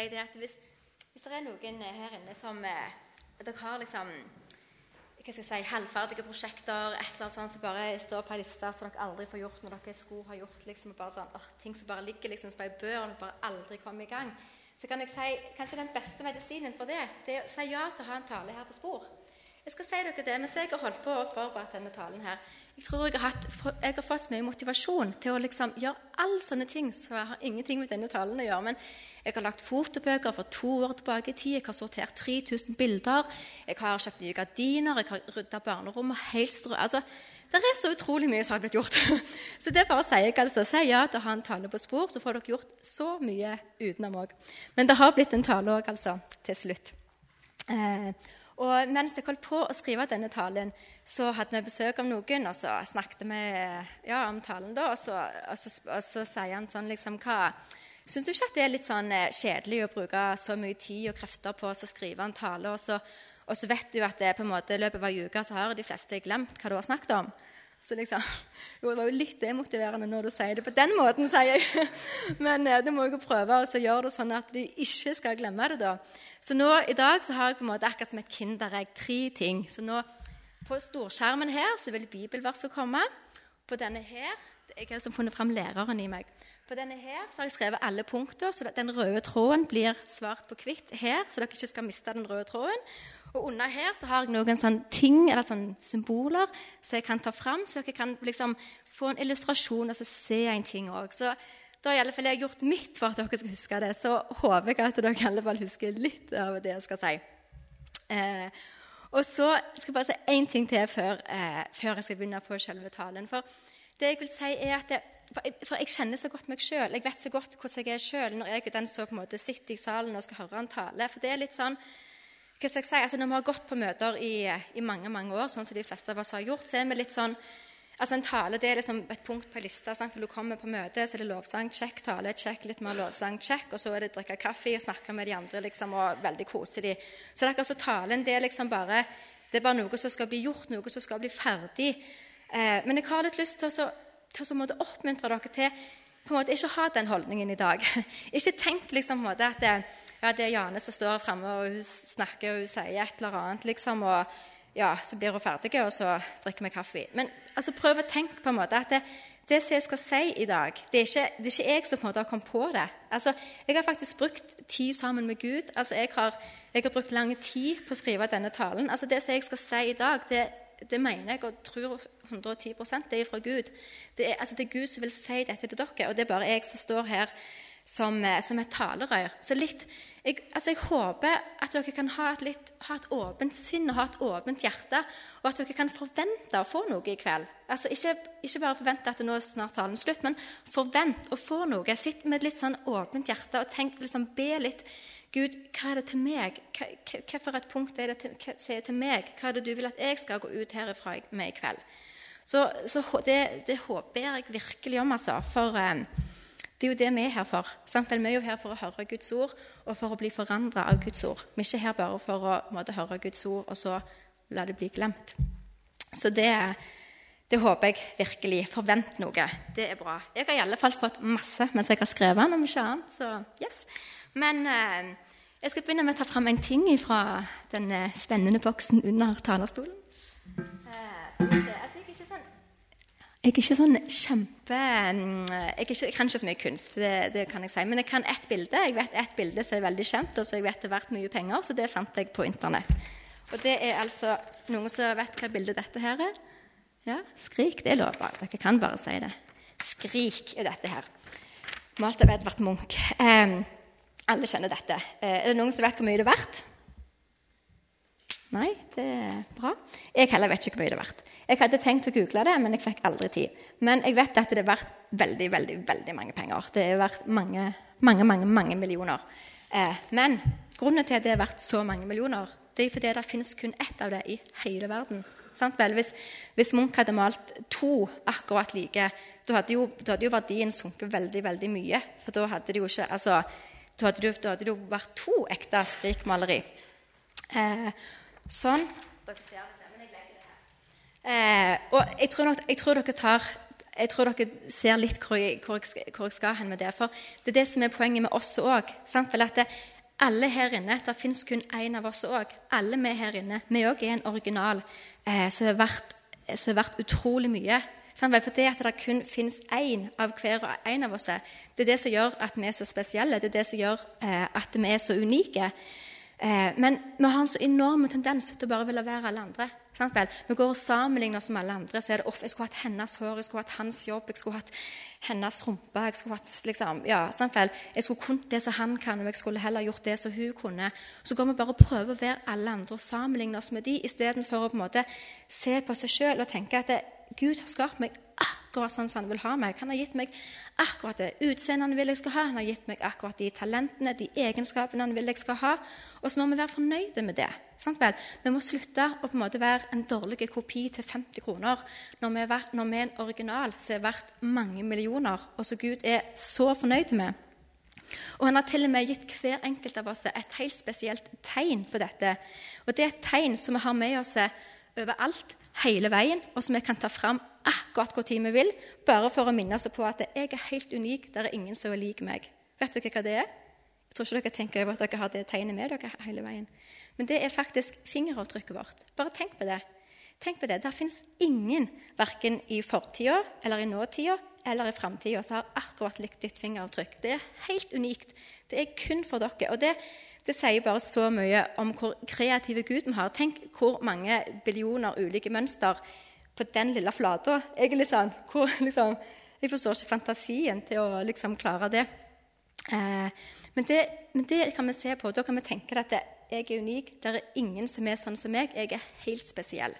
si det at hvis, hvis det er noen her inne som eh, Dere har liksom hva skal jeg si, halvferdige prosjekter, et eller annet sånt som bare står på ei liste som dere aldri får gjort når dere skulle ha gjort liksom, bare sånn, åh, ting som bare ligger liksom, som ei bør og bare aldri kommer i gang, så kan jeg si kanskje den beste medisinen for det, det er å si ja til å ha en tale her på spor. Jeg skal si dere det, Mens jeg har holdt på å forberede denne talen her, jeg tror jeg har, hatt, jeg har fått så mye motivasjon til å liksom gjøre alle sånne ting Så jeg har ingenting med denne talen å gjøre. Men jeg har lagt fotobøker for to år tilbake i tid. Jeg har sortert 3000 bilder. Jeg har kjøpt nye gardiner. Jeg har rydda barnerommet helt strø... Altså, det er så utrolig mye som har blitt gjort. Så det bare sier jeg altså, si ja til å ha en tale på spor, så får dere gjort så mye utenom òg. Men det har blitt en tale òg, altså, til slutt. Eh, og mens jeg holdt på å skrive denne talen, så hadde vi besøk av noen, og så snakket vi ja, om talen da, og så, og, så, og så, sier han sånn liksom hva Syns du ikke at det er litt sånn eh, kjedelig å bruke så mye tid og krefter på å skrive en tale, og så, og så vet du at det på en måte i løpet av ei uke så har de fleste glemt hva du har snakket om? Så liksom, jo, Det var jo litt demotiverende når du sier det på den måten, sier jeg. Men eh, du må jo prøve å gjøre det sånn at de ikke skal glemme det. da. Så nå i dag så har jeg på en måte akkurat som et kinderegg tre ting. Så nå på storskjermen her så vil bibelverset komme. På denne her Jeg har liksom funnet fram læreren i meg. På denne her så har jeg skrevet alle punkter, så den røde tråden blir svart på hvitt her, så dere ikke skal miste den røde tråden. Og under her så har jeg noen sånne ting, eller sånne symboler som jeg kan ta fram, så dere kan liksom få en illustrasjon og så se en ting òg. Så da har i alle fall jeg gjort mitt for at dere skal huske det. Så håper jeg at dere i alle fall husker litt av det jeg skal si. Eh, og så skal jeg bare si én ting til før, eh, før, jeg skal begynne på selve talen. For det jeg vil si er at det, for, jeg, for jeg kjenner så godt meg sjøl. Jeg vet så godt hvordan jeg er sjøl når jeg den så på en måte sitter i salen og skal høre en tale. For det er litt sånn hva skal jeg si, altså Når vi har gått på møter i, i mange mange år, sånn som de fleste av oss har gjort, så er vi litt sånn Altså En tale det er liksom et punkt på lista. Sant? Når du kommer på møte, så er det lovsang, check, tale, check, litt mer lovsang, check. Og så er det drikke kaffe og snakke med de andre liksom, og veldig kose de. Så det er akkurat talen det er liksom bare det er bare noe som skal bli gjort, noe som skal bli ferdig. Eh, men jeg har litt lyst til å, til å oppmuntre dere til på en måte ikke å ha den holdningen i dag. ikke tenk liksom på en måte at det, ja, det er Jane som står framme og hun snakker og hun sier et eller annet. liksom, og ja, så blir hun ferdig, og så drikker vi kaffe. Men altså, prøv å tenke på en måte at det, det som jeg skal si i dag, det er ikke, det er ikke jeg som på en måte har kommet på det. Altså, Jeg har faktisk brukt tid sammen med Gud. Altså, jeg har, jeg har brukt lang tid på å skrive denne talen. Altså, Det som jeg skal si i dag, det, det mener jeg og tror 110% det er fra Gud. Det er, altså, det er Gud som vil si dette til dere, og det er bare jeg som står her som, eh, som et talerør. Så litt, jeg, altså jeg, håper at dere kan ha et, litt, ha et, åpent sinn og ha et åpent hjerte, og at dere kan forvente å få noe i kveld. Altså ikke, ikke bare forvente at nå er snart talen slutt, men forvent å få noe. Sitt med et litt sånn åpent hjerte og tenk, liksom, be litt. Gud, hva er det til meg? Hva, hva for et punkt er det til, hva, sier til meg? Hva er det du vil at jeg skal gå ut herifra med i kveld? Så, så det, det, håper jeg virkelig om, altså. For um, det er jo det vi er her for. Sant? Vi er jo her for å høre Guds ord og for å bli forandra av Guds ord. Vi er ikke her bare for å måtte, høre Guds ord og så la det bli glemt. Så det, det, håper jeg virkelig. Forvent noe. Det er bra. Jeg har i alle fall fått masse mens jeg har skrevet om ikke annet. Så yes. Men eh, jeg skal begynne med å ta fram en ting fra den spennende boksen under talerstolen. Eh, jeg er ikke sånn kjempe mm, jeg, ikke, jeg, kan ikke så mye kunst, det, det, kan jeg si. Men jeg kan ett bilde. Jeg vet ett bilde som er veldig kjent, og som jeg vet er verdt mye penger. Så det fant jeg på Internett. Og det er altså Noen som vet hva bildet dette her er? Ja, Skrik. Det er lov. Dere kan bare si det. Skrik er dette her. Malt av Edvard Munch. Eh, alle kjenner dette. Eh, er det noen som vet hvor mye det er verdt? Nei, det er bra. Jeg heller vet ikke hvor mye det er verdt. Jeg hadde tenkt å google det, men jeg fikk aldri tid. Men jeg vet at det er verdt veldig veldig, veldig mange penger. Det er verdt mange, mange, mange, mange millioner. Eh, men grunnen til at det er verdt så mange millioner, det er fordi det finnes kun ett av det i hele verden. Hvis, hvis, Munch hadde malt to akkurat like, da hadde, jo, da hadde jo verdien sunket veldig veldig mye. For da hadde det jo ikke altså, da hadde det, jo vært to ekte skrikmaleri. Eh, sånn. Dere ser det Eh, og jeg tror, nok, jeg tror, dere tar jeg tror dere ser litt hvor jeg, hvor jeg, hvor jeg skal hen med det. For det er det som er poenget med oss òg. Alle her inne, Det fins kun én av oss òg. Alle vi her inne. Vi òg er en original eh, som er som er verdt utrolig mye. For det at det kun fins én av hver og en av oss, det er det som gjør at vi er så spesielle. Det er det som gjør eh, at vi er så unike. Eh, men vi har en så enorm tendens til å bare ville være alle andre. Sant vel? Vi går og sammenligner oss med alle andre. så er det off, Jeg skulle hatt hennes hår, jeg skulle hatt hans jobb, jeg skulle hatt hennes rumpe. Jeg skulle hatt, liksom, ja, sant vel? Jeg skulle kunnet det som han kan, og jeg skulle heller gjort det som hun kunne. Så går vi bare og prøver å være alle andre og sammenligne oss med dem, istedenfor å på en måte se på seg sjøl og tenke at det, Gud har skapt meg akkurat sånn som han vil ha meg. Han har gitt meg akkurat det utseendet han vil jeg skal ha. Han har gitt meg akkurat de talentene, de egenskapene han vil jeg skal ha. Og så må vi være fornøyde med det. Sant vel? Vi må slutte å på en måte være en dårlig kopi til 50 kroner når vi, er, når vi er en original som er verdt mange millioner, og som Gud er så fornøyd med. Og Han har til og med gitt hver enkelt av oss et helt spesielt tegn på dette. Og Det er et tegn som vi har med oss overalt, hele veien, og som vi kan ta fram akkurat hvor tid vi vil, bare for å minne oss på at jeg er helt unik, det er ingen som er lik meg. Vet dere hva det er? Jeg tror ikke dere tenker over at dere har det tegnet med dere hele veien. Men det er faktisk fingeravtrykket vårt. Bare tenk på det. Tenk på det. Der fins ingen, verken i fortida eller i nåtida eller i framtida, som har akkurat likt ditt fingeravtrykk. Det er helt unikt. Det er kun for dere. Og det, det sier bare så mye om hvor kreative Gud vi har. Tenk hvor mange billioner ulike mønster på den lille flata. Jeg, liksom, hvor, liksom, jeg forstår ikke fantasien til å liksom klare det. Eh, men, det. men, det. kan vi se på. Da kan vi tenke at jeg er unik. Det er ingen som er sånn som meg. Jeg er helt spesiell.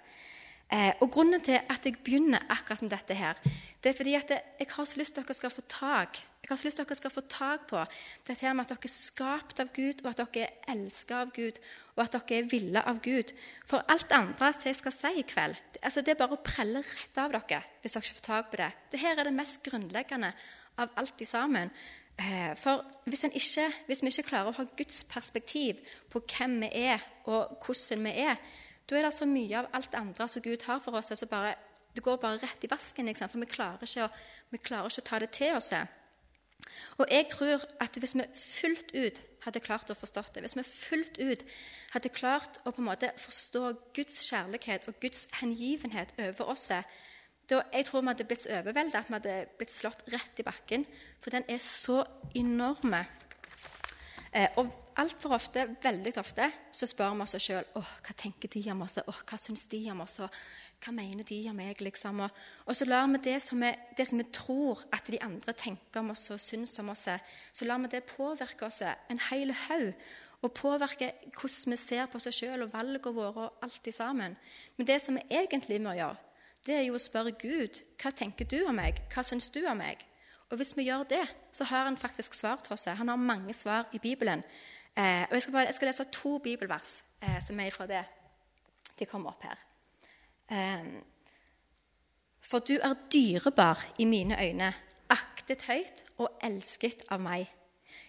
Eh, og Grunnen til at jeg begynner akkurat med dette, her, det er fordi at jeg har så lyst til at dere skal få tak jeg har så lyst til at dere skal få tak på dette her med at dere er skapt av Gud, og at dere er elsket av Gud, og at dere er ville av Gud. For alt andre som jeg skal si i kveld, altså det er bare å prelle rett av dere hvis dere ikke får tak på det. Dette er det mest grunnleggende av alt i sammen. Eh, for hvis, ikke, hvis, vi ikke klarer å ha Guds perspektiv på hvem vi er, og hvordan vi er, da er det så mye av alt andre som Gud har for oss, altså bare, det går bare rett i vasken. Liksom, for vi klarer, å, vi klarer ikke å ta det til oss. Og jeg tror at hvis vi fullt ut hadde klart å forstå det, hvis vi fullt ut hadde klart å på en måte forstå Guds kjærlighet og Guds hengivenhet over oss, da jeg tror vi hadde blitt så overveldet at vi hadde blitt slått rett i bakken. For den er så enorme. Eh, og altfor ofte, veldig ofte, så spør vi oss sjøl hva tenker de om oss, oh, hva syns de om oss, hva mener de om meg? liksom? Og, og så lar vi det som, vi, det som, vi, tror at de andre tenker om oss og syns om oss, så lar vi det påvirke oss en hel haug. Og påvirke hvordan vi ser på oss sjøl og valgene våre og alt i sammen. Men det som vi egentlig må gjøre, det er jo å spørre Gud hva tenker du om meg, hva syns du om meg? Og hvis vi gjør det, så har han faktisk svar til oss. Han har mange svar i Bibelen. Eh, og jeg skal, bare, jeg skal, lese to bibelvers eh, som er fra det. De kommer opp her. Eh, For du er dyrebar i mine øyne, aktet høyt og elsket av meg.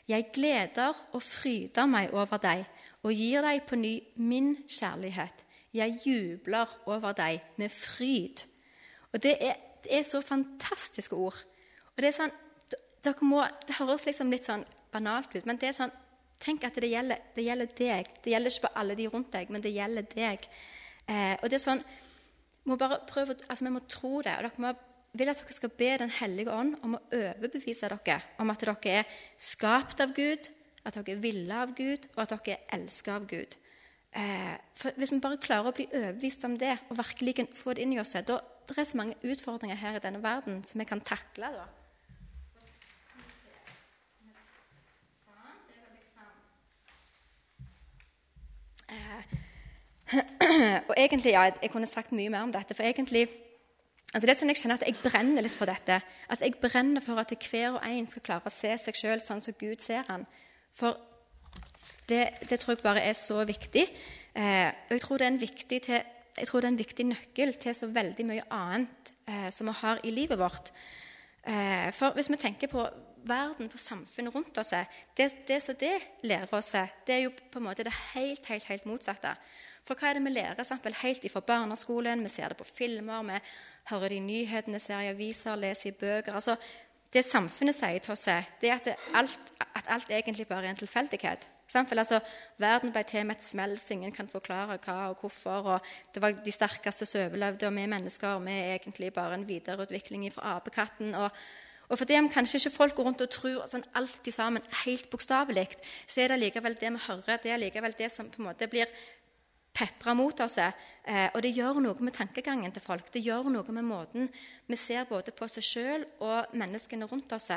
Jeg gleder og fryder meg over deg og gir deg på ny min kjærlighet. Jeg jubler over deg med fryd. Og Det er, det er så fantastiske ord. Og Det er sånn, må, det høres liksom litt sånn banalt ut, men det er sånn, tenk at det gjelder, det gjelder deg. Det gjelder ikke på alle de rundt deg, men det gjelder deg. Eh, og det er sånn, må bare prøve, altså Vi må tro det. og dere må vil at dere skal be Den hellige ånd om å overbevise dere om at dere er skapt av Gud, at dere er ville av Gud, og at dere er elsket av Gud. Eh, for Hvis vi bare klarer å bli overbevist om det og virkelig få det inn i oss, da det er så mange utfordringer her i denne verden som vi kan takle. da. Eh, og egentlig, ja, Jeg kunne sagt mye mer om dette. for egentlig, altså det er sånn Jeg kjenner at jeg brenner litt for dette. Altså Jeg brenner for at hver og en skal klare å se seg sjøl sånn som Gud ser han. For det, det, tror jeg bare er så viktig. Eh, og jeg tror, det er en viktig til, jeg tror det er en viktig nøkkel til så veldig mye annet eh, som vi har i livet vårt. Eh, for hvis vi tenker på verden, på samfunnet rundt oss, det, det som det lærer oss, det er jo på en måte det helt, helt, helt motsatte. For hva er det vi lærer eksempel, helt ifra barneskolen? Vi ser det på filmer, vi hører det i nyhetene, ser i aviser, leser i bøker. altså Det samfunnet sier til oss, det er at, det, alt, at alt egentlig bare er en tilfeldighet. Altså, verden ble til med et smell, så ingen kan forklare hva og hvorfor. og Det var de sterkeste som overlevde, og vi mennesker vi er egentlig bare en videreutvikling fra apekatten. og og fordi om kanskje ikke folk går rundt og tror sånn alltid sammen helt bokstavelig, så er det likevel det vi hører, det er likevel det som på en måte blir pepra mot oss. Eh, og det gjør noe med tankegangen til folk. Det gjør noe med måten vi ser både på oss sjøl og menneskene rundt oss.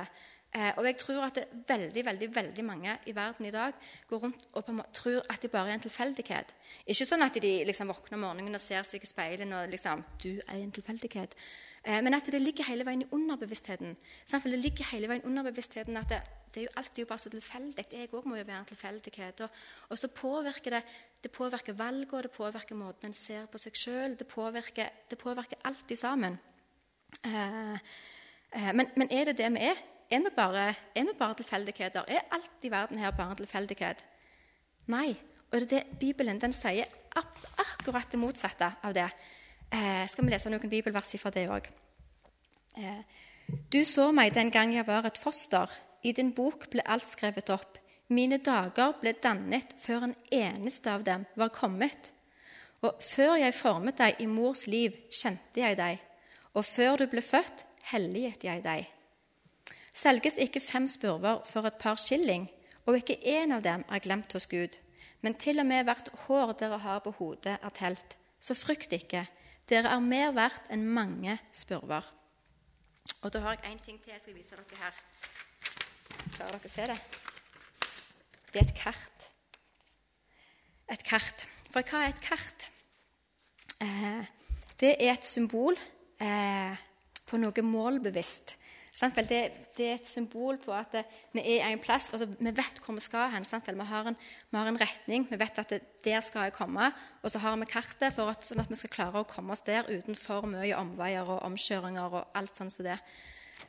Eh, og jeg tror at veldig veldig, veldig mange i verden i dag går rundt og tror at det bare er en tilfeldighet. Ikke sånn at de liksom våkner om morgenen og ser seg i speilet og liksom, du er en tilfeldighet. Eh, men at det ligger hele veien i underbevisstheten. Det ligger hele veien underbevisstheten at det, det er jo alltid jo bare så tilfeldig. Jeg òg må jo være en tilfeldighet. Og, og, så påvirker det det påvirker valget, det påvirker måten en ser på seg sjøl. Det, det, påvirker alt i sammen. Eh, eh, men, men, er det det vi er? Er vi bare, bare tilfeldigheter? Er alt i verden her bare en tilfeldighet? Nei. Og det er det Bibelen den sier ak akkurat det motsatte av det. Eh, skal vi lese noen bibelvers fra det òg? Eh, du så meg den gang jeg var et foster. I din bok ble alt skrevet opp. Mine dager ble dannet før en eneste av dem var kommet. Og før jeg formet deg i mors liv, kjente jeg deg. Og før du ble født, helliget jeg deg. Selges ikke fem spurver for et par skilling, og ikke én av dem er glemt hos Gud. Men til og med hvert hår dere har på hodet, er telt. Så frykt ikke. Dere er mer verdt enn mange spurver. Og da har jeg én ting til jeg skal vise dere her. Klarer dere å se det? Det er et kart. Et kart. For hva er et kart? Eh, det er et symbol eh, på noe målbevisst. Det, det, er et symbol på at vi er en plass, altså vi vet hvor vi skal hen. Vi har, en, vi, har en, retning, vi vet at det, der skal jeg komme. Og så har vi kartet for at, sånn at vi skal klare å komme oss der uten for mye omveier og omkjøringer. og alt sånn som det.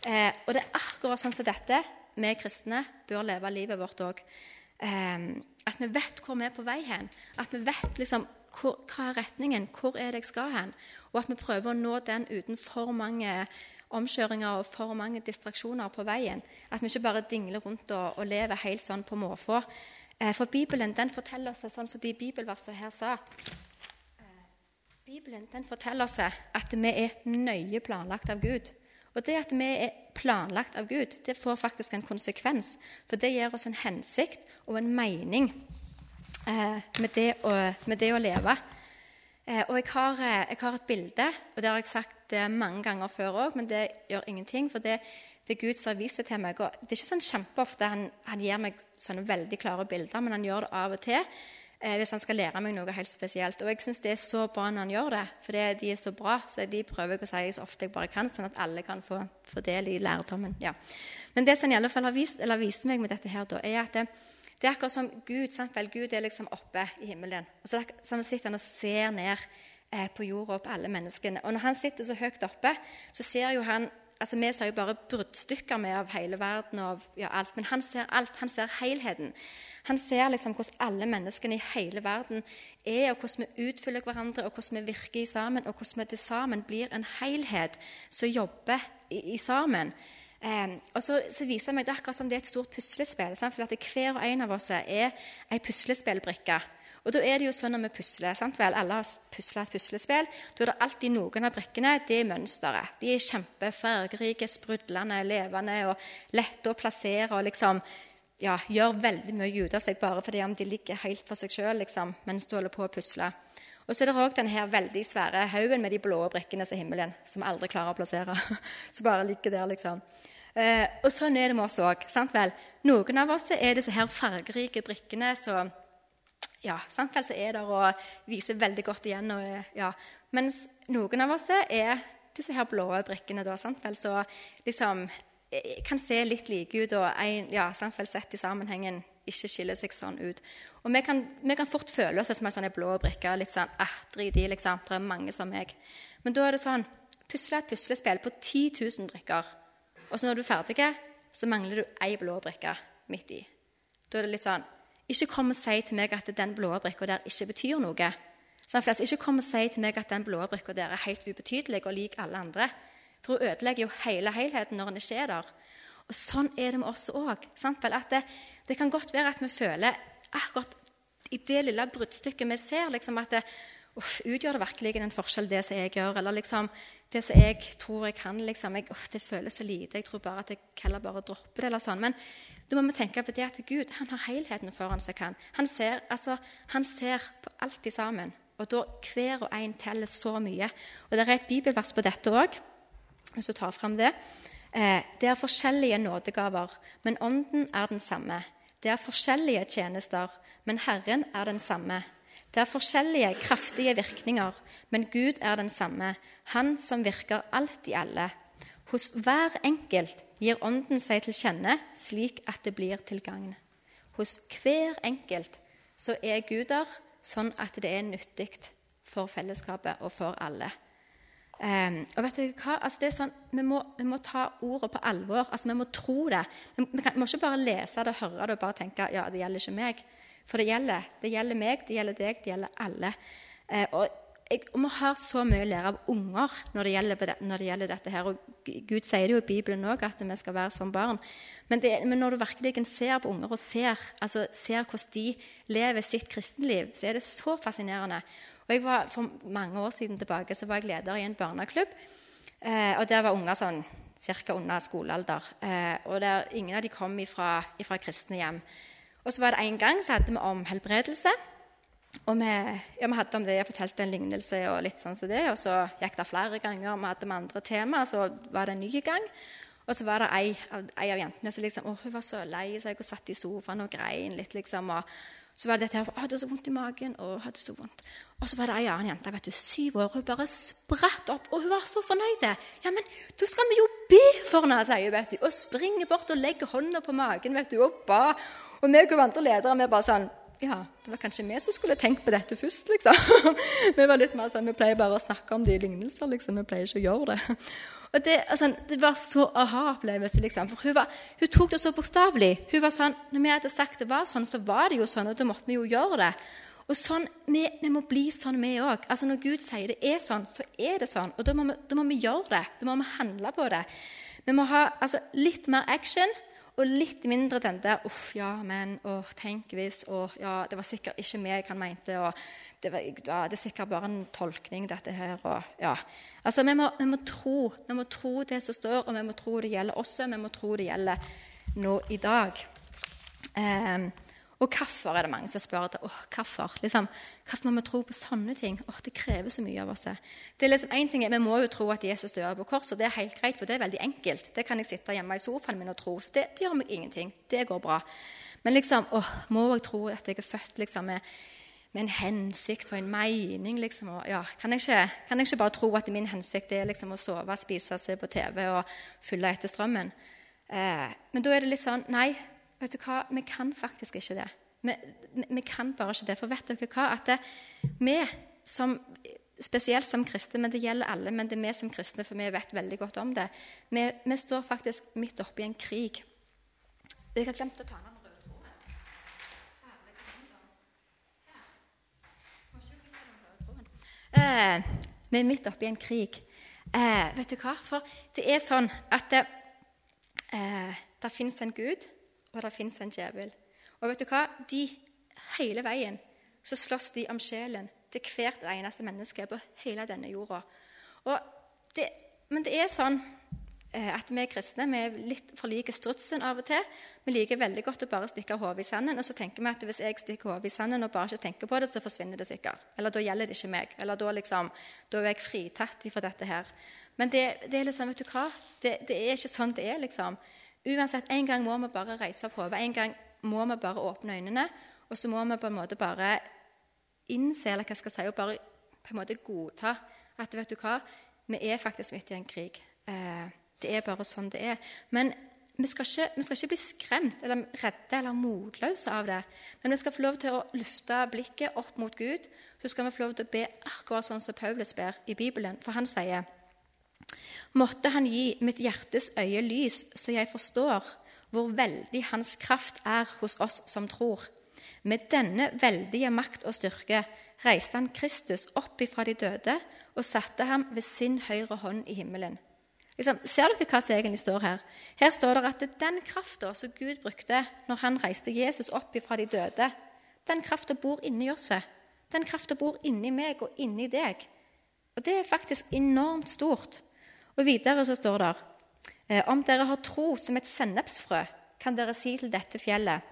Eh, og det er akkurat sånn som dette vi kristne bør leve livet vårt òg. Eh, at vi vet hvor vi er på vei hen. At vi vet liksom, hvor, hva er retningen, hvor er det jeg skal hen? Og at vi prøver å nå den uten for mange omkjøringer og for mange distraksjoner på veien. At vi ikke bare dingler rundt og, og lever helt sånn på måfå. Eh, for Bibelen den forteller oss, sånn som de bibelversene her sa eh, Bibelen den forteller oss at vi er nøye planlagt av Gud. Og det at vi er planlagt av Gud, det får faktisk en konsekvens. For det gir oss en hensikt og en mening eh, med, det å, med, det å, leve. Eh, og jeg har, eh, jeg har, et bilde, og det har jeg sagt eh, mange ganger før òg, men det gjør ingenting. For det, det er Gud som har vist det til meg. Og det er ikke sånn kjempeofte han, han gir meg sånne veldig klare bilder, men han gjør det av og til hvis han skal lære meg noe helt spesielt. Og jeg syns det er så bra når han gjør det, for de er så bra. Så de prøver jeg å si så ofte jeg bare kan, sånn at alle kan få, få del i lærdommen. Ja. Men det som han i alle fall har vist, eller viste meg med dette her, da, er at det, det er akkurat som Gud. Sant Gud er liksom oppe i himmelen. Og så sitter han og ser ned eh, på jorda og på alle menneskene. Og når han sitter så høyt oppe, så ser jo han altså Vi ser jo bare bruddstykker med av hele verden og ja, alt, men han ser alt. Han ser helheten. Han ser liksom hvordan alle menneskene i hele verden er, og hvordan vi utfyller hverandre, og hvordan vi virker i sammen, og hvordan vi til sammen blir en helhet som jobber i, i sammen. Eh, og så, så, viser det meg det akkurat som det er et stort puslespill. For at hver og en av oss er ei puslespillbrikke. Og da er det jo sånn når vi pusler sant vel? Alle har pusla et puslespill. Da er det alltid noen av brikkene det er mønsteret. De er kjempefargerike, sprudlende, levende og lette å plassere. og liksom ja, gjør veldig mye ut av seg bare fordi om de ligger helt for seg sjøl liksom, mens du holder på å pusle. Og så er det òg denne veldig svære haugen med de blå brikkene som himmelen, som aldri klarer å plassere. som bare ligger der, liksom. Eh, og sånn er det med oss òg. Noen av oss er disse her fargerike brikkene som ja, sant vel, så er der og viser veldig godt igjen. Og, ja. Mens noen av oss er disse her blå brikkene, da, sant vel, så liksom Eh, kan se litt like ut og ja, vel, sett i sammenhengen ikke skiller seg sånn ut. Og Vi kan, vi kan fort føle oss som en sånn blå brikke. litt sånn, ah, drit i, liksom, Det er mange som meg. Men da er det sånn Pusle et puslespill på 10 000 brikker. Og så når du er ferdig, så mangler du ei blå brikke midt i. Da er det litt sånn Ikke kom og si til meg at den blå brikka der ikke betyr noe. Sånn, flest, Ikke kom og si til meg at den blå brikka der er helt ubetydelig og lik alle andre. For hun ødelegger jo hele helheten når hun ikke er der. Og Sånn er det med oss òg. Det, det kan godt være at vi føler akkurat i det lille bruddstykket vi ser, liksom at det, uff, utgjør det virkelig en forskjell, det som jeg gjør? Eller liksom, det som jeg tror jeg kan, liksom, jeg, uff, det føles så lite. Jeg tror bare at jeg heller bare dropper det. eller sånn. Men da må vi tenke på det at Gud han har helheten foran seg. Han, han, ser, altså, han ser på alt i sammen. Og da hver og en teller så mye. Og Det er et bibelvers på dette òg, hvis du tar fram det. Eh, det er forskjellige nådegaver, men ånden er den samme. Det er forskjellige tjenester, men Herren er den samme. Det er forskjellige kraftige virkninger, men Gud er den samme, Han som virker alt i alle. Hos hver enkelt gir Ånden seg til kjenne slik at det blir til gagn. Hos hver enkelt så er Gud der sånn at det er nyttig for fellesskapet og for alle. Um, og vet du hva? Altså, det er sånn, vi må, vi må ta ordet på alvor. Altså, vi må tro det. Vi, vi, kan, vi må ikke bare lese det og høre det og bare tenke ja, det gjelder ikke meg. For det gjelder. Det gjelder meg, det gjelder deg, det gjelder alle. Eh, og, jeg, og, Vi har så mye å lære av unger når det gjelder, når det gjelder dette. her, og Gud sier det jo i Bibelen òg, at vi skal være som barn. Men, det, men, når du virkelig ser på unger og ser, altså, ser hvordan de lever sitt kristenliv, så er det så fascinerende. Og jeg var, For mange år siden tilbake så var jeg leder i en barneklubb. Eh, og Der var unger sånn ca. under skolealder. Eh, og der, Ingen av de kom ifra kristne hjem. Og så var det En gang så hadde vi om helbredelse. Og vi, ja, vi hadde om det, Jeg fortalte en lignelse og litt sånn som det. Og så gikk det flere ganger. Vi hadde med andre tema, så var det en ny gang. Og så var det ei av, ei av jentene som liksom, å, hun var så lei seg og satt i sofaen og grein litt. liksom, og så var det dette her, å, hadde så vondt i magen. og hadde så vondt. Og så var det ei annen jente, vet du, syv år, hun bare spratt opp, og hun var så fornøyd. Ja, men da skal vi jo be for henne, sier hun, vet du. Og springer bort og legger hånda på magen vet du, og ba. Og meg og andre ledere vi bare sånn Ja, det var kanskje vi som skulle tenkt på dette først, liksom. vi var litt mer sånn, vi pleier bare å snakke om det i lignelser, liksom. Vi pleier ikke å gjøre det. Og det, altså, det var så aha-opplevelse, liksom. For hun, var, hun, tok det så bokstavelig. Hun var sånn, Når vi hadde sagt det var sånn, så var det jo sånn, og da måtte vi jo gjøre det. Og sånn, Vi, vi må bli sånn, vi òg. Altså, når Gud sier det er sånn, så er det sånn. Og da må vi, da må vi gjøre det. Da må vi handle på det. Vi må ha altså, litt mer action og litt mindre den der 'uff, ja, men', og 'tenk hvis', og 'ja, det var sikkert ikke meg han mente', og det, var, ja, 'det er sikkert bare en tolkning, dette her', og ja. Altså, vi må, vi må, tro, vi må tro det som står, og vi må tro det gjelder oss, vi må tro det gjelder nå i dag. Um, og hvorfor er det mange som spør etter. Åh, hvorfor? Liksom, hvorfor må vi tro på sånne ting? Åh, Det krever så mye av oss. Det er liksom en ting, Vi må jo tro at Jesus dør på korset. Det er helt greit, for det er veldig enkelt. Det kan jeg sitte hjemme i sofaen min og tro. så Det, det gjør meg ingenting. Det går bra. Men liksom, åh, må jeg tro at jeg er født liksom, med, med en hensikt og en mening? Liksom, og, ja, kan, jeg ikke, kan, jeg ikke, bare tro at min hensikt er liksom, å sove, spise, se på TV og følge etter strømmen? Eh, men da er det litt sånn Nei, vet du hva, vi kan faktisk ikke det. Vi, vi kan bare ikke det. For vet dere hva? At det, vi som Spesielt som kristne, men det gjelder alle. Men det er vi som kristne, for vi vet veldig godt om det. Vi, vi står faktisk midt oppi en krig. Jeg har glemt å ta den røde tråden. Eh, vi er midt oppi en krig. Eh, vet du hva? For det er sånn at det, eh, det fins en Gud, og det fins en djevel. Og vet du hva? De, hele veien så slåss de om sjelen til hvert eneste menneske på hele denne jorda. Det, men det er sånn eh, at vi kristne vi er litt for like strutsen av og til. Vi liker veldig godt å bare stikke hodet i sanden, og så tenker vi at hvis jeg stikker hodet i sanden og bare ikke tenker på det, så forsvinner det sikkert. Eller da gjelder det ikke meg. Eller da, liksom, da er jeg fritatt fra dette her. Men det, det, er liksom, vet du hva? Det, det, er ikke sånn det er, liksom. Uansett, En gang må vi bare reise opp hodet. En gang må vi bare åpne øynene, og så må vi på en måte bare innse eller hva skal jeg si, og bare på en måte godta at vet du hva, vi er faktisk midt i en krig. Eh, det er bare sånn det er. Men vi skal, ikke, vi skal ikke bli skremt eller redde eller motløse av det. Men vi skal få lov til å løfte blikket opp mot Gud. Så skal vi få lov til å be akkurat sånn som Paulus ber i Bibelen. For han sier Måtte Han gi mitt hjertes øye lys, så jeg forstår hvor veldig hans kraft er hos oss som tror. Med denne veldige makt og styrke reiste han Kristus opp ifra de døde og satte ham ved sin høyre hånd i himmelen. Liksom, ser dere hva som egentlig står her? Her står det at den krafta som Gud brukte når han reiste Jesus opp ifra de døde, den krafta bor inni oss. Den krafta bor inni meg og inni deg. Og det er faktisk enormt stort. Og videre så står det eh, om dere har tro som et sennepsfrø, kan dere si til dette fjellet,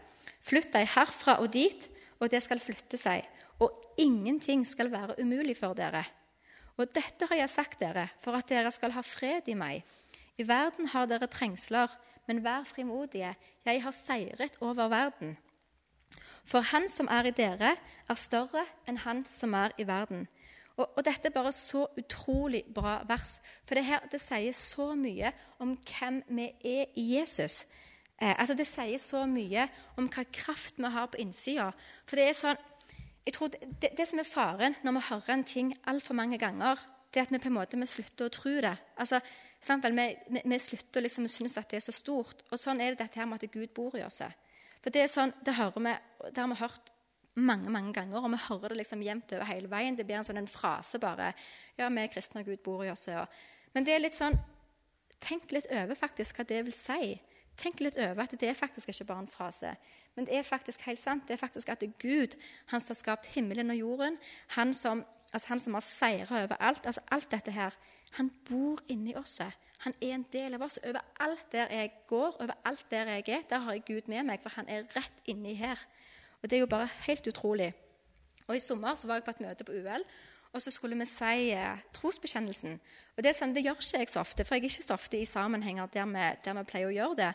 flytt deg herfra og dit, og det skal flytte seg, og ingenting skal være umulig for dere. Og dette har jeg sagt dere for at dere skal ha fred i meg. I verden har dere trengsler, men vær frimodige, jeg har seiret over verden. For han som er i dere, er større enn han som er i verden. Og, og Dette er bare så utrolig bra vers, for det, her, det sier så mye om hvem vi er i Jesus. Eh, altså Det sier så mye om hva kraft vi har på innsida. For det er sånn, jeg tror det, det, det, som er faren når vi hører en ting altfor mange ganger, det er at vi på en måte vi slutter å tro det. Altså, vi, vi, vi slutter liksom å synes at det er så stort. Og sånn er det dette her med at Gud bor i oss. For Det er sånn, det, vi, det har vi hørt mange mange ganger, og vi hører det liksom jevnt over hele veien. Det blir en sånn en frase bare. Ja, vi er kristne, og Gud bor i oss. Og, men det er litt sånn Tenk litt over faktisk hva det vil si. Tenk litt over at det er faktisk ikke bare en frase. Men det er faktisk helt sant. Det er faktisk at det er Gud, han som har skapt himmelen og jorden, han som, altså han som har seira over alt, altså alt dette her, han bor inni oss. Han er en del av oss. Overalt der jeg går, overalt der jeg er, der har jeg Gud med meg, for han er rett inni her. Og Det er jo bare helt utrolig. Og I sommer så var jeg på et møte på UL, og så skulle vi si eh, trosbekjennelsen. Og Det sånn, det gjør ikke jeg så ofte, for jeg er ikke så ofte i sammenhenger der vi, der vi pleier å gjøre det.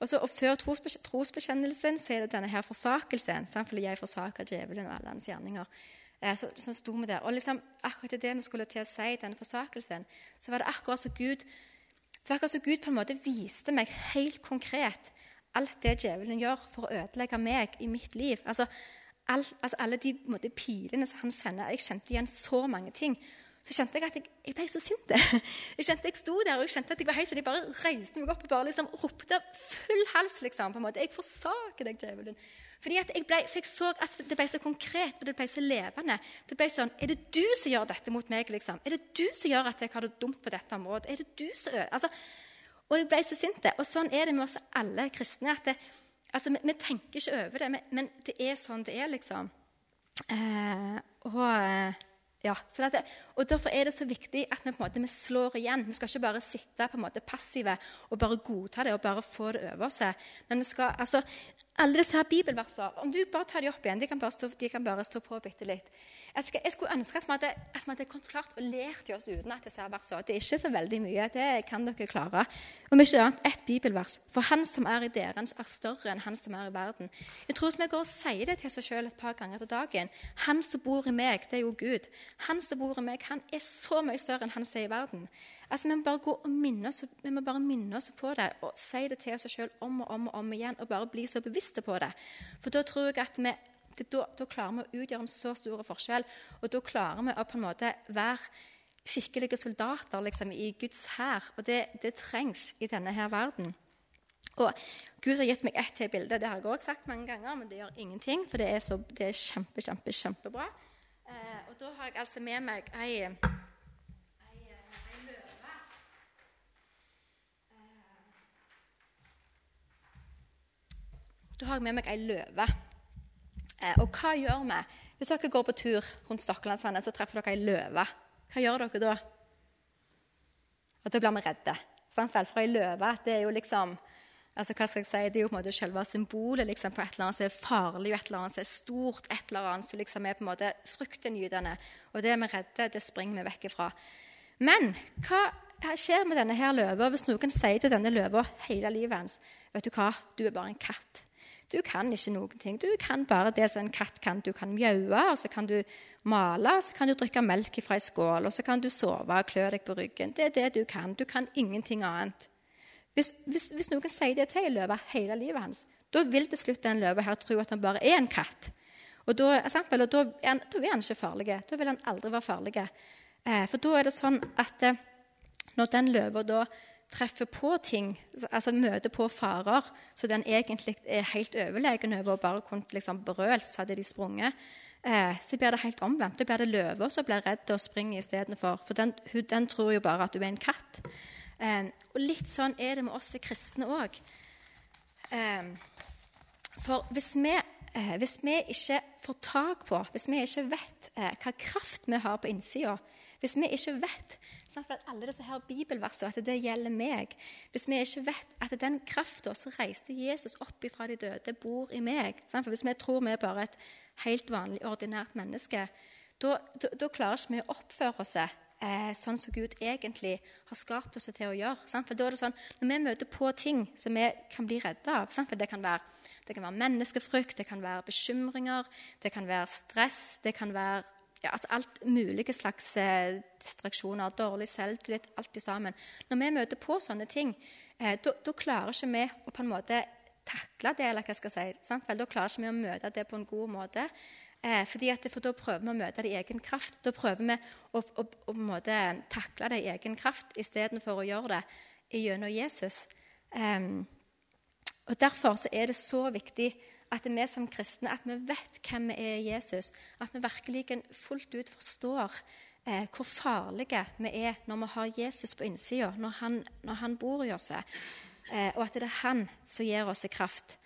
Og, så, og Før trosbekjennelsen så er det denne her forsakelsen. Fordi jeg forsaker djevelen og alle hans gjerninger. Eh, så, så sto vi der. Og liksom, akkurat det vi skulle til å si, denne forsakelsen, så var det akkurat som Gud Gud på en måte viste meg helt konkret alt det djevelen gjør for å ødelegge meg i mitt liv. Altså, all, altså alle de måte, pilene som han sender. Jeg kjente igjen så mange ting så kjente jeg at jeg, jeg ble så sint. Jeg kjente jeg sto der og jeg kjente at jeg var helt så de bare reiste meg opp og bare liksom ropte full hals. liksom, på en måte. Jeg forsaker deg, djevelen. Fordi at jeg ble, for jeg så, altså, Det ble så konkret og det ble så levende. Det ble sånn, Er det du som gjør dette mot meg? liksom? Er det du som gjør at jeg har det dumt på dette området? Er det du som altså, Og jeg ble så sint. Og sånn er det med oss alle kristne. at det, altså, vi, vi, tenker ikke over det, men, det er sånn det er, liksom. Eh, og... Eh, ja, det, og Derfor er det så viktig at vi på en måte vi slår igjen. Vi skal ikke bare sitte på en måte passive og bare godta det og bare få det over seg. Men vi skal, altså, alle disse her bibelversene, om du bare tar de opp igjen, de kan bare stå, kan bare stå på bitte litt. Jeg, skal, jeg, skulle ønske at vi hadde, at vi hadde klart å lære til oss utenat disse versene. Det er ikke så veldig mye. Det kan dere klare. Om ikke annet ett bibelvers. For han som er i dere, er større enn han som er i verden. Jeg tror vi går og sier det til seg sjøl et par ganger til dagen. Han som bor i meg, det er jo Gud. Han som bor i meg, han er så mye større enn han som er i verden. Altså, Vi må bare gå og minne oss, vi må bare minne oss på det og si det til oss sjøl om og om og om igjen. Og bare bli så bevisste på det. For da tror jeg at vi da, da, klarer vi å utgjøre en så stor forskjell. Og da klarer vi å på en måte være skikkelige soldater liksom, i Guds hær. Og det, det, trengs i denne her verden. Og Gud har gitt meg ett til bilde. Det har jeg òg sagt mange ganger, men det gjør ingenting, for det er, så, det er kjempe, kjempe, kjempebra. Eh, og da har jeg altså med meg ei, ei løve. Eh, da har jeg med meg ei løve. Eh, og hva gjør vi? Hvis dere går på tur rundt Stokkelandsvannet, så treffer dere ei løve. Hva gjør dere da? Og Da blir vi redde. For ei løve det er jo liksom altså hva skal jeg si, det er jo på en måte selve symbolet liksom, på et eller annet som er farlig, et eller annet som er stort, et eller annet som liksom er på en måte fryktinngytende. Og det er vi redde, det springer vi vekk ifra. Men hva skjer med denne her løva hvis noen sier til denne løva hele livet hans vet du hva, du er bare en katt? Du kan ikke noen ting. Du kan bare det som en katt kan. Du kan mjaue, og så kan du male, så kan du drikke melk fra ei skål, og så kan du sove og klø deg på ryggen. Det er det du kan. Du kan ingenting annet. Hvis, hvis, hvis noen sier det til en løve hele livet hans, da vil til slutt den løva her tro at han bare er en katt. Og da, eksempel, og da, er, han, da er han ikke farlig. Da vil han aldri være farlig. Eh, for da er det sånn at eh, når den løva da treffer på ting, altså møter på farer, så den egentlig er helt overlegen over og bare kunne liksom brølt, så hadde de sprunget, eh, så blir det helt omvendt. Da blir det løva som blir redd og springer istedenfor. For den, den, tror jo bare at du er en katt. Eh, og litt sånn er det med oss kristne òg. Eh, for hvis vi, eh, hvis vi, ikke får tak på, hvis vi ikke vet eh, hva kraft vi har på innsida, hvis vi ikke vet sånn at alle disse her bibelversene, at det gjelder meg Hvis vi ikke vet at den krafta som reiste Jesus opp ifra de døde, bor i meg sånn, for Hvis vi tror vi er bare et helt vanlig, ordinært menneske, da klarer ikke vi å oppføre oss eh, sånn som Gud egentlig har skapt oss til å gjøre. Sant? For da er det sånn, Når vi møter på ting som vi kan bli redde av sant? for det kan, være, det kan være menneskefrykt, det kan være bekymringer, det kan være stress, det kan være ja, altså alt mulige slags eh, distraksjoner, dårlig selvtillit, alt i sammen. Når vi møter på sånne ting, eh, da klarer ikke vi å på en måte takle det, eller hva skal jeg si. Sant? Vel, da klarer ikke vi å møte det på en god måte. Eh, fordi at, for da prøver vi å møte det i egen kraft. Da prøver vi å, å, å, måte, takle det i egen kraft istedenfor å gjøre det gjennom Jesus. Eh, og Derfor er det så viktig at vi som kristne at vi vet hvem vi er i Jesus. At vi virkelig fullt ut forstår eh, hvor farlige vi er når vi har Jesus på innsida, når, når, han bor i oss. Eh, og at det er han som gir oss kraft.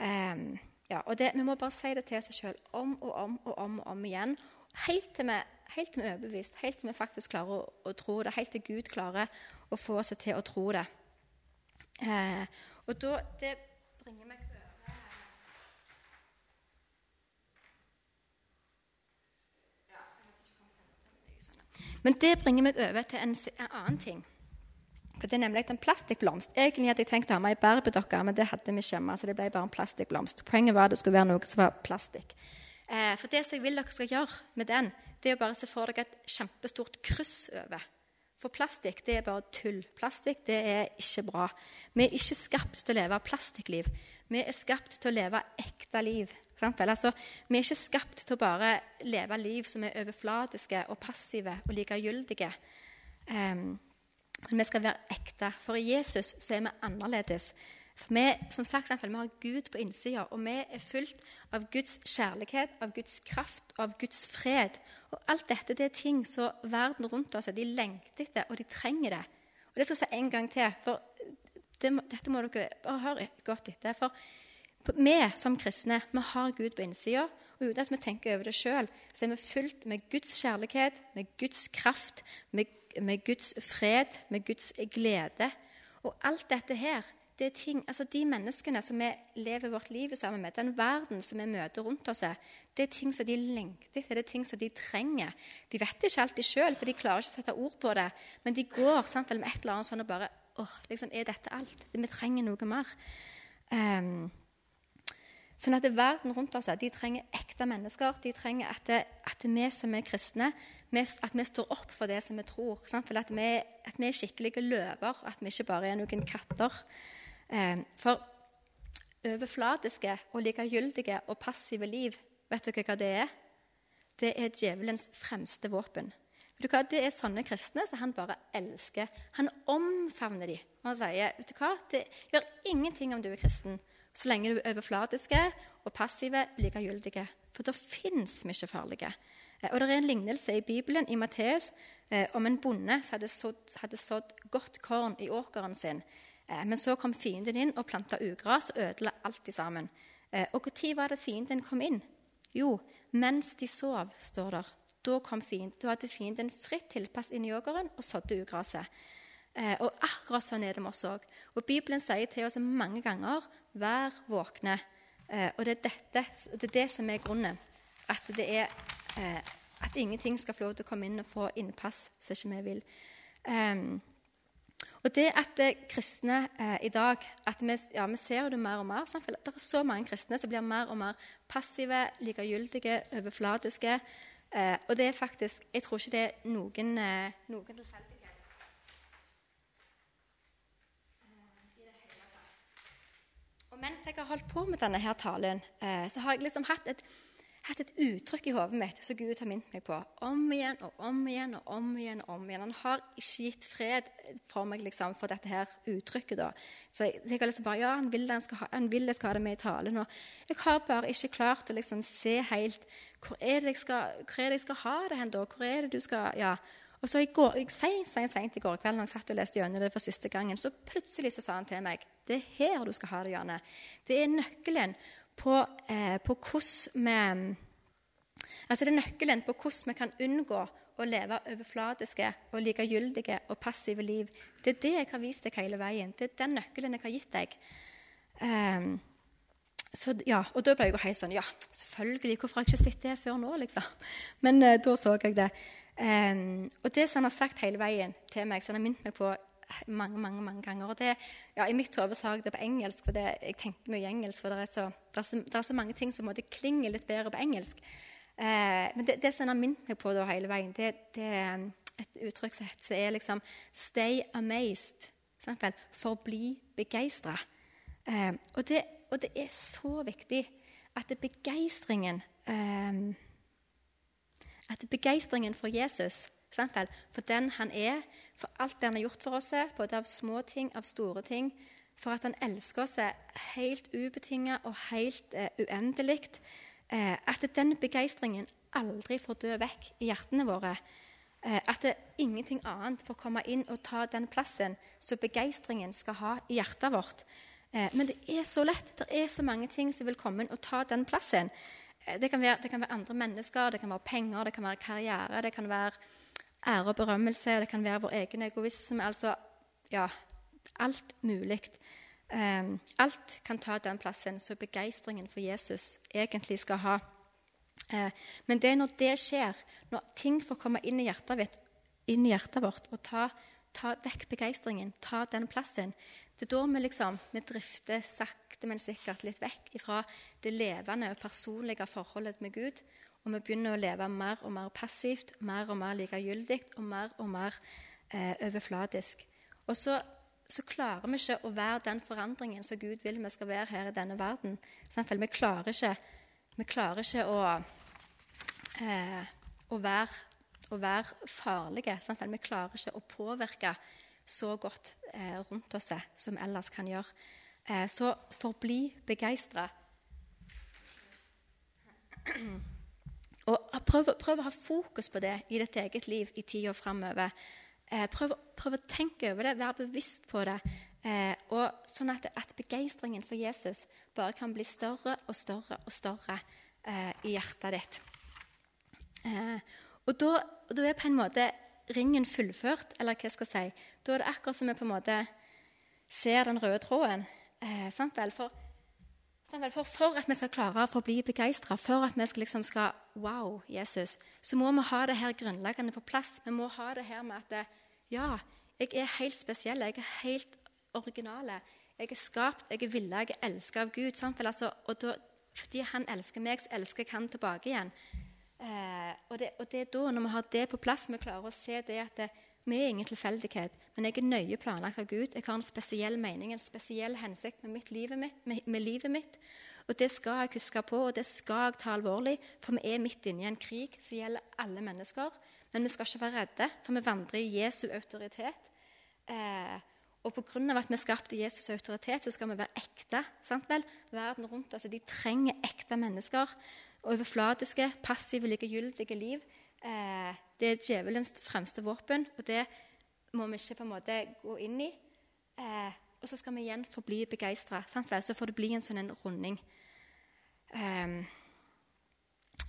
Eh, ja, og det, Vi må bare si det til oss sjøl om og om og om og om igjen. Helt til vi, helt til vi er overbevist, helt til vi faktisk klarer å, å, tro det. Helt til Gud klarer å få oss til å tro det. Eh, og da, det bringer meg Men det bringer meg over til en, en annen ting. For Det er nemlig en plastikkblomst. Egentlig hadde jeg tenkt å ha med ei bærbedokke, men det hadde vi ikke hjemme. så det ble bare en plastikkblomst. Poenget var at det skulle være noe som var plastikk. Eh, for det som jeg vil dere skal gjøre med den, det er å bare se for dere et kjempestort kryss over. For plastikk det er bare tull. Plastikk det er ikke bra. Vi er ikke skapt til å leve plastikkliv. Vi er skapt til å leve ekte liv. Altså, vi er ikke skapt til å bare leve liv som er overflatiske og passive og likegyldige. Um, men vi skal være ekte. For i Jesus så er vi annerledes. For vi, som sagt, vi har Gud på innsida, og vi er fullt av Guds kjærlighet, av Guds kraft og av Guds fred. Og alt dette det er ting som verden rundt oss de lengter etter, og de trenger det. Og det skal jeg si en gang til, for det, dette må dere bare høre godt etter. For vi som kristne vi har Gud på innsida, og uten at vi tenker over det sjøl, så er vi fylt med Guds kjærlighet, med Guds kraft, med, med, Guds fred, med Guds glede. Og alt dette her, det er ting, altså de menneskene som vi lever vårt liv sammen med, den verden som vi møter rundt oss, det er ting som de lengter etter, det er ting som de trenger. De vet det ikke alltid sjøl, for de klarer ikke å sette ord på det, men de går samtidig med et eller annet sånn og bare åh, liksom, Er dette alt? Vi trenger noe mer. Um, Sånn at verden rundt oss de trenger ekte mennesker. De trenger at, det, at vi som er kristne, at vi står opp for det som vi tror. At vi, at vi, er skikkelige løver, at vi ikke bare er noen katter. Eh, for overflatiske og likegyldige og passive liv, vet dere hva det er? Det er djevelens fremste våpen. Vet du hva? Det er sånne kristne som han bare elsker. Han omfavner dem. og sier vet du hva? det gjør ingenting om du er kristen så lenge du er overflatiske og passive og likegyldige. For da fins vi ikke farlige. Eh, og Det er en lignelse i Bibelen i Matteus eh, om en bonde som hadde sådd, hadde sådd godt korn i åkeren sin. Eh, men så kom fienden inn og planta ugras og ødela alt sammen. Eh, og Når var det fienden kom inn? Jo, mens de sov, står der. Da, kom fienden, da hadde fienden fritt tilpass inn i åkeren og sådde ugraset. Eh, og akkurat sånn er det med oss òg. Og Bibelen sier til oss mange ganger 'vær våkne'. Og det er, dette, det er det som er grunnen. At, er, at ingenting skal få lov til å komme inn og få innpass som ikke vi vil. Og det at det kristne eh, i dag at vi, ja, vi ser det mer og mer. samfunnet. Det er så mange kristne som blir mer og mer passive, likegyldige, overflatiske. Eh, og det er faktisk Jeg tror ikke det er noen, eh, noen tilfeldighet. Og mens jeg har holdt på med denne her talen, eh, så har jeg liksom hatt et, hatt et uttrykk i hodet mitt som Gud har minnet meg på om igjen og om igjen og om igjen. og om igjen. Han har ikke gitt fred for meg liksom, for dette her uttrykket. da. Så jeg, jeg har liksom bare, ja, han vil, skal ha, han vil jeg skal ha det med i talen. Og jeg har bare ikke klart å liksom se helt hvor er skal, hvor er det jeg skal ha det hen da? Hvor er det du skal, ja. Og så i går, Seint i går kveld når jeg satt og leste gjennom det for siste gangen, så plutselig så sa han til meg det er her du skal ha det, Janne. Det er nøkkelen på, eh, på hvordan vi Altså det er nøkkelen på hvordan vi kan unngå å leve overflatiske og likegyldige og passive liv. Det er det jeg har vist deg hele veien. Det er den nøkkelen jeg har gitt deg. Um, så, ja, og da ble jeg jo helt sånn Ja, selvfølgelig. Hvorfor har jeg ikke sett det før nå? liksom? Men uh, da så jeg det. Um, og det som han har sagt hele veien til meg, som han har minnet meg på mange mange, mange ganger og det, ja, I mitt hode har jeg det på engelsk, for det, jeg tenker mye engelsk. For det er, så, det, er så, det er så mange ting som klinger litt bedre på engelsk. Eh, men det, det, som han har minnet meg på da, hele veien, det, er et uttrykk som er liksom 'stay amazed'. Eksempel, Forbli begeistra. Eh, og, og, det er så viktig at begeistringen eh, At begeistringen for Jesus, for den han er, for alt det han har gjort for oss, både av små ting, av store ting, for at han elsker oss helt ubetinget og helt eh, uendelig, eh, at den begeistringen aldri får dø vekk i hjertene våre. Eh, at ingenting annet får komme inn og ta den plassen som begeistringen skal ha i hjertet vårt. Eh, men det er så lett. Det er så mange ting som vil komme inn og ta den plassen. Eh, det kan, være, det kan være andre mennesker, det kan være penger, det kan være karriere, det kan være ære og berømmelse, det kan være vår egen egoisme. Altså ja, alt mulig. Um, alt kan ta den plassen som begeistringen for Jesus egentlig skal ha. Uh, men det er når det skjer, når ting får komme inn i hjertet, inn i hjertet vårt og ta, ta, vekk begeistringen, ta den plassen, det er da vi liksom vi drifter sakte, men sikkert litt vekk fra det levende og personlige forholdet med Gud. Og vi begynner å leve mer og mer passivt, mer og mer likegyldig og mer og mer eh, overfladisk. Og så så klarer vi ikke å være den forandringen som Gud vil vi skal være her i denne verden. Vi klarer ikke, vi klarer ikke å, eh, å, være, å, være, farlige. Vi klarer ikke å påvirke så godt eh, rundt oss som vi ellers kan gjøre. Eh, så forbli begeistra. Og prøv, prøv, å ha fokus på det i ditt eget liv i tida framover. Eh, prøv, prøv, å tenke over det, være bevisst på det. Eh, og sånn at, at, begeistringen for Jesus bare kan bli større og større og større eh, i hjertet ditt. Eh, og da, da, er på en måte ringen fullført, eller hva skal jeg si. Da er det akkurat som vi på en måte ser den røde tråden. Eh, sant vel? For, for, for, at vi skal klare å bli begeistra, for at vi skal, liksom skal Wow, Jesus. Så må vi ha det her grunnleggende på plass. Vi må ha det her med at ja, jeg er helt spesiell. Jeg er helt original. Jeg er skapt, jeg er villet, jeg er elska av Gud. Altså, og da, fordi han elsker meg, så elsker jeg han tilbake igjen. Eh, og, det, og, det, er da, når vi har det på plass, vi klarer å se det at det, vi er ingen tilfeldighet. Men jeg er nøye planlagt av Gud. Jeg har en spesiell mening, en spesiell hensikt med, livet mitt, med, med livet mitt. Og det skal jeg huske på, og det skal jeg ta alvorlig, for vi er midt inne i en krig som gjelder alle mennesker. Men vi skal ikke være redde, for vi vandrer i Jesu autoritet. Eh, og pga. at vi skapte Jesus' autoritet, så skal vi være ekte. sant vel? Verden rundt oss de trenger ekte mennesker. Overflatiske, passive, likegyldige liv. Eh, det er djevelens fremste våpen, og det må vi ikke på en måte gå inn i. Eh, og så skal vi igjen få bli begeistra. Så får det bli en sånn en runding. Um,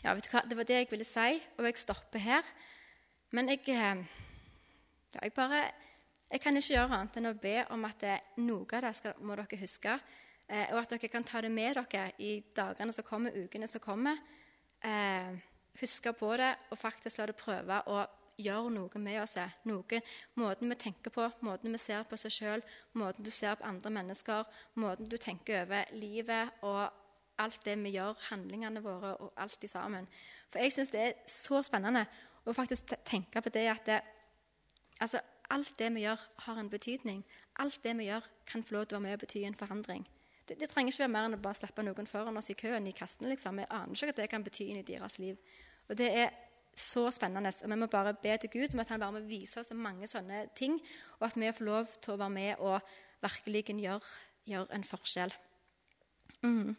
ja, vet du hva? Det var det jeg ville si, og jeg stopper her. Men jeg, ehm, ja, jeg bare jeg kan ikke gjøre annet enn å be om at noe av det skal, må dere huske. Eh, og at dere kan ta det med dere i dagene som kommer, ukene som kommer. Eh, huske på det og faktisk la det prøve å gjøre noe med oss. Noe, måten vi tenker på, måten vi ser på seg sjøl, måten du ser på andre mennesker, måten du tenker over livet og alt det vi gjør, handlingene våre og alt i sammen. For jeg syns det er så spennende å faktisk tenke på det at det, altså, alt det vi gjør, har en betydning. Alt det vi gjør, kan få lov til å være med og bety en forandring. Det, det, trenger ikke være mer enn å bare slippe noen foran oss i køen i kassen. Liksom. Vi aner ikke hva det kan bety inn i deres liv. Og det er så spennende. Og vi må bare be til Gud om at han bare må vise oss mange sånne ting, og at vi får lov til å være med og virkelig gjøre, gjør en forskjell. Mm.